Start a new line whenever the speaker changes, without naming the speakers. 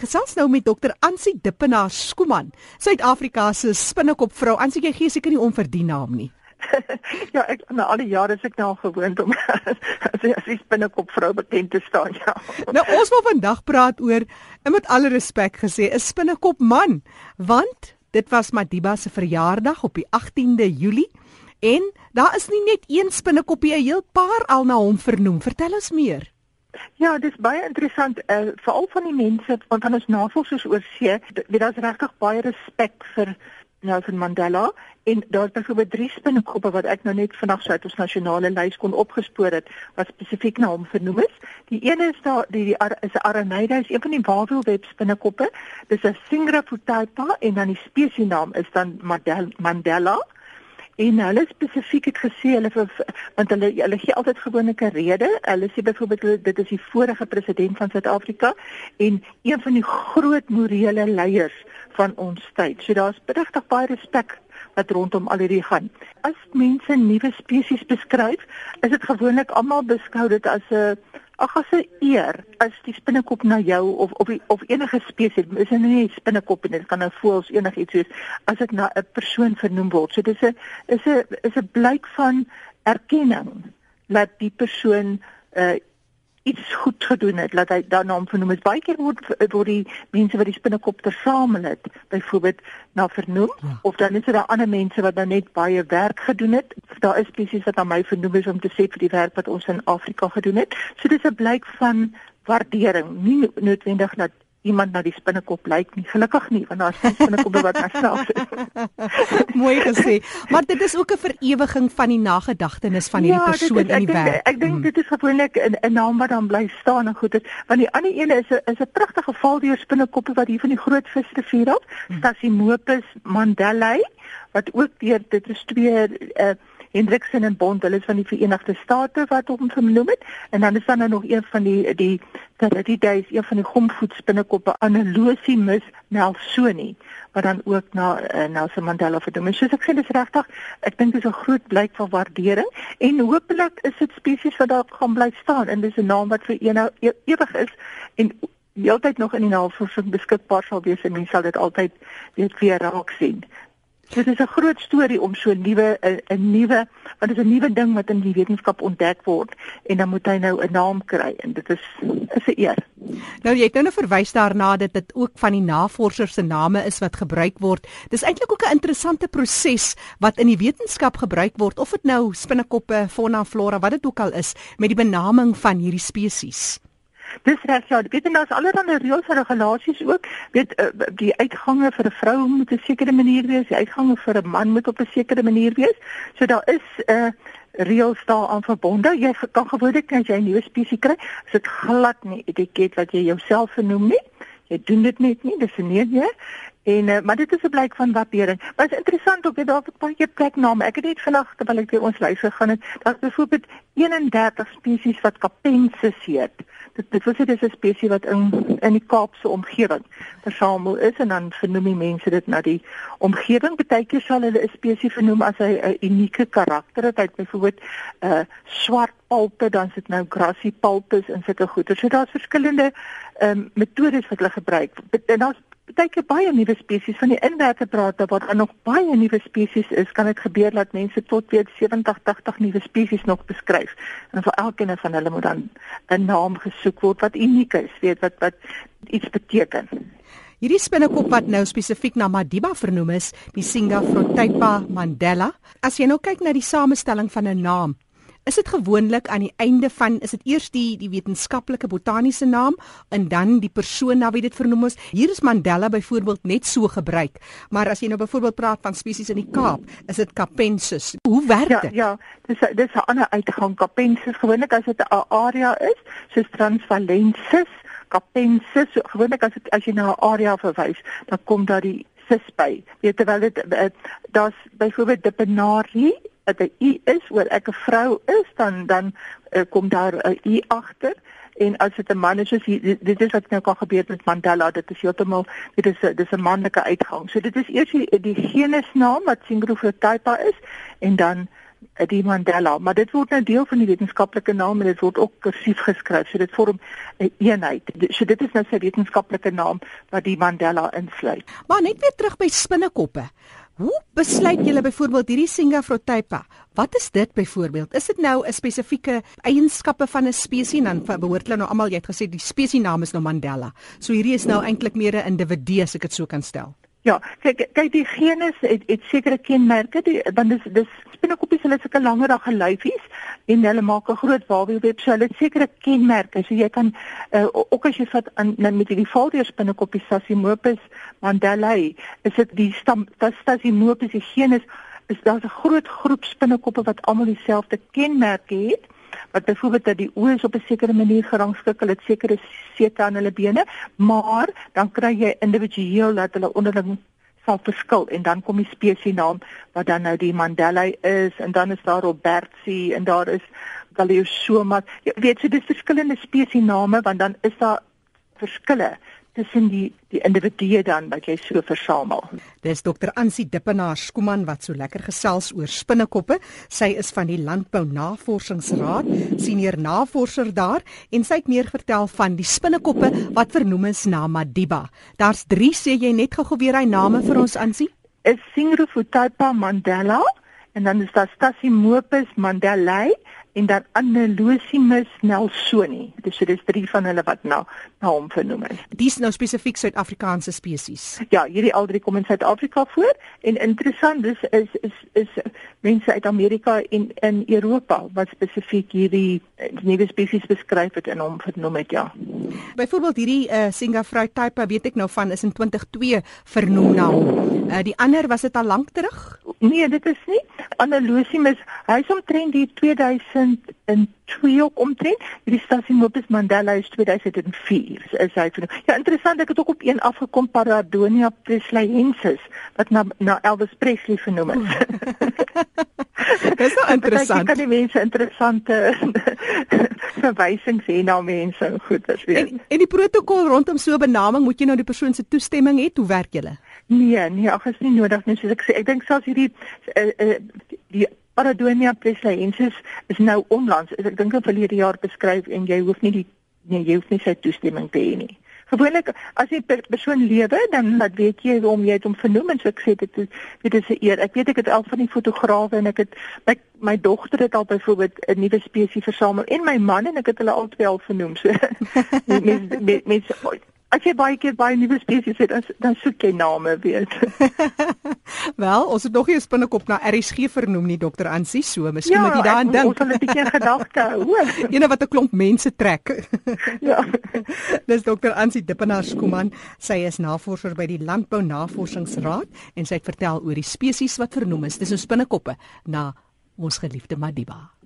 gesels nou met dokter Ansie Dippenaar Skuman, Suid-Afrika se spinnekopvrou. Ansie, jy gee seker nie om vir die naam nie.
ja, ek na al die jare is ek nou gewoond om as as die spinnekopvrou bekend te staan, ja.
nou ons wil vandag praat oor en met alle respek gesê, 'n spinnekopman, want dit was Madiba se verjaardag op die 18de Julie en daar is nie net een spinnekoppie, 'n heel paar al na hom vernoem. Vertel ons meer.
Ja, dit is baie interessant uh, veral van die mense want van ons navorsers oor see, weet daar's regtig baie respek vir Nelson Mandela en daar's byvoorbeeld drie spinnekoppe wat ek nou net vandag sou uit ons nasionale lys kon opgespoor het wat spesifiek na hom vernoem is. Die een is daar die, die ar, is Araneida, is een van die wavelweb spinnekoppe. Dis 'n Singra futaipa en dan die spesiesnaam is dan. Mandela en hulle spesifiek het gesê hulle want hulle hulle gee altyd gewoneke rede. Hulle sê byvoorbeeld dit is die vorige president van Suid-Afrika en een van die groot morele leiers van ons tyd. So daar's regtig baie respek wat rondom al hierdie gaan. As mense nuwe spesies beskryf, is dit gewoonlik almal beskou dit as 'n ag as 'n eer as die spinnekop na jou of of of enige spesies is dit nie spinnekop en dit kan nou voels enigiets soos as dit na 'n persoon vernoem word. So dis 'n is 'n is 'n blyk van erkenning dat die persoon uh, iets goed gedoen het, laat hy dan hom vernoem. Is baie keer word word die mense wat die spinnekop tersamel het, byvoorbeeld na vernoem ja. of dan is daar ander mense wat dan net baie werk gedoen het. Daar is spesies wat aan my vernoem is om te sê vir die werk wat ons in Afrika gedoen het. So dis 'n blyk van waardering, nie noodwendig dat iemand na die spinnekop lyk nie. Gelukkig nie, want daar's nie spinnekoppe wat myself is.
Mooi gesê. Maar dit is ook 'n verewiging van die nagedagtenis van hierdie ja, persoon
is,
in die wêreld.
Ek dink hmm. dit is gewoonlik 'n naam wat dan bly staan en goed is. Want die ander ene is 'n is 'n pragtige valdeur spinnekoppe wat hier van die groot visrivier af, hmm. Stasimopus mandelae wat ook deur dit is twee uh, Hendriksen en Bond, hulle is van die Verenigde State wat hom genoem het en dan is daar nou nog een van die die Theridiidae, een van die gomvoet spinnekoppe Anolosimus nelsoni wat dan ook na uh, Nelson Mandela vernoem is. Soos ek sê dis regtig, ek dink dis 'n groot blyk van waardering en hopelik is dit spesies wat daar gaan bly staan en dis 'n naam wat vir eenou e ewig is en heeltyd nog in die navorsing beskikbaar sal wees en mense sal dit altyd weet weer raak sien. Dit is 'n groot storie om so 'n nuwe 'n nuwe want dit is 'n nuwe ding wat in die wetenskap ontdek word en dan moet hy nou 'n naam kry en dit is is 'n eer.
Nou jy het nou, nou verwys daarna dat dit ook van die navorsers se name is wat gebruik word. Dis eintlik ook 'n interessante proses wat in die wetenskap gebruik word of dit nou spinnekoppe, fauna, flora, wat dit ook al is met die benaming van hierdie spesies.
Dis reg ja, weet jy daar's allerlei reëls en regulasies ook. Weet uh, die uitgange vir 'n vrou moet 'n sekere manier wees, die uitgange vir 'n man moet op 'n sekere manier wees. So daar is 'n uh, reëls daaraan verbonde. Jy kan gewoonlik as jy 'n nuwe spesies kry, is dit glad nie etiket wat jy jouself vernoem nie. Jy doen dit net nie, dis 'n nee jy. En uh, maar dit is 'n blyk van waardering. Maar is interessant ook, jy daar het baie plekname. Ek het net vandag terwyl ek by ons lys gegaan het, daar's byvoorbeeld 31 spesies wat Capensis heet dit dit was dit is 'n spesies wat in in die Kaapse omgewing versamel is en dan vernoem die mense dit na die omgewing. Partykeer sal hulle 'n spesies vernoem as hy 'n unieke karakter het. Hy het byvoorbeeld 'n uh, swart palpe, dan sit nou grassy palpes en sulke goeie. So daar's verskillende ehm um, metodes wat hulle gebruik. En daar's baie baie nuwe spesies van die invertebrate wat dan nog baie nuwe spesies is, kan dit gebeur dat mense tot weet 70, 80 nuwe spesies nog beskryf. En vir elkeen van hulle moet dan 'n naam gesoek word wat uniek is, weet wat wat iets beteken.
Hierdie spinnekop wat nou spesifiek na Madiba vernoem is, die Singa frotypa mandela. As jy nou kyk na die samestelling van 'n naam, Is dit gewoonlik aan die einde van is dit eers die die wetenskaplike botaniese naam en dan die persoon na wie dit vernoem is? Hier is Mandela byvoorbeeld net so gebruik. Maar as jy nou byvoorbeeld praat van spesies in die Kaap, is dit Capensis. Hoe werk
ja,
dit?
Ja, dis dis 'n ander uitgang Capensis gewoonlik as dit 'n area is, soos Transvalensis, Capensis, so, gewoonlik as dit as jy na 'n area verwys, dan kom daar die sis by. Weet terwyl dit uh, daar's byvoorbeeld Dippenarie dat 'n u is oor ek 'n vrou is dan dan uh, kom daar 'n u agter en as dit 'n man is soos hier, dit is wat nou kan gebeur met Mandela dit is heeltemal dit is dit is 'n manlike uitgang so dit is eers die, die genusnaam wat Singrophotaipa is en dan die Mandela, maar dit word nou deel van die wetenskaplike naam en dit word ook kursief geskryf. So dit vorm 'n een eenheid. So dit is nou sy wetenskaplike naam wat die Mandela insluit.
Maar net weer terug by spinnekoppe. Hoe besluit julle byvoorbeeld hierdie Singaphrotaipa? Wat is dit byvoorbeeld? Is dit nou 'n spesifieke eienskappe van 'n spesies dan behoort hulle nou almal jy het gesê die spesiesnaam is nou Mandela. So hierdie is nou eintlik meer 'n individu as ek dit so kan stel.
Ja, kyk kyk die genes het, het sekere kenmerke, die, want dis dis spinnekoppies hulle sulke langerige lyfies en hulle maak 'n groot wawieweb, so hulle het sekere kenmerke. So jy kan uh, ook as jy vat aan nou met die valdeur spinnekoppies Sasimopus mandelae, is dit die stam Sasimopus die genus is daar 'n groot groep spinnekoppe wat almal dieselfde kenmerke het wat byvoorbeeld dat die oë op 'n sekere manier gerangskik, hulle het sekere sete aan hulle bene, maar dan kry jy individueel dat hulle onderling sal verskil en dan kom die spesiesnaam wat dan nou die Mandela is en dan is daar Robertsi en daar is Galeosoma. Jy weet so dis verskillende spesiesname want dan is daar verskille tussen die die individue dan wat jy so versamel.
Dis dokter Ansie Dippenaar Skuman wat so lekker gesels oor spinnekoppe. Sy is van die Landbou Navorsingsraad, senior navorser daar en sy het meer vertel van die spinnekoppe wat vernoem is na Madiba. Daar's 3 sê jy net gou weer hy name vir ons Ansie?
Is Singrophytapa mandela en dan is daar Stasimopus mandelae en dan Anelosimus nelsoni. Dis so dis drie van hulle wat nou na hom vernoem is.
Dis nou spesifiek Suid-Afrikaanse spesies.
Ja, hierdie al drie kom in Suid-Afrika voor en interessant is is is is mense uit Amerika en in Europa wat spesifiek hierdie nuwe spesies beskryf het en hom vernoem het, ja.
Byvoorbeeld hierdie uh, Singapore type weet ek nou van is in 2002 vernoem na hom. Uh, die ander was dit al lank terug?
Nee, dit is nie. Anelosimus, hy's omtrent die 2002 ook omtrent. Hierdie Stasimopus mandela is 2004. Is hy vir Ja, interessant, ek het ook op een afgekom Paradonia preslyensis wat na na Elvis Presley vernoem is.
Dis so interessant.
Kan die mense interessante verwysings hê na mense. Goed, dis weer.
En, en die protokol rondom so 'n benaming, moet jy nou die persoon se toestemming hê? Hoe werk julle?
Nee, nee, ag is nie nodig nie, soos ek sê. Ek dink selfs hierdie uh, uh, die Paradonia preslyensis is nou onlangs, ek dink in verlede jaar beskryf en jy hoef nie die nee, jy hoef nie sy toestemming te hê nie. Gewoonlik as 'n persoon lewe, dan laat weet jy hom jy het hom vernoem en so ek sê dit dit is 'n eer. Ek weet ek het al van die fotograwe en ek het my my dogter het al byvoorbeeld 'n nuwe spesies versamel en my man en ek het hulle albei al vernoem. So mense mense As jy baie keer baie nuwe spesies het, dan dan soek jy name, weet.
Wel, ons het nog nie 'n spinnekop na RSG vernoem nie, dokter Ansie, so miskien ja, moet jy daaraan dink.
Ons het 'n bietjie gedagte, hoor.
Eene wat 'n klomp mense trek.
ja.
Dis dokter Ansie Dippenaar Skuman. Sy is navorser by die Landbou Navorsingsraad en sy het vertel oor die spesies wat vernoem is. Dis 'n spinnekoppe na ons geliefde Madiba.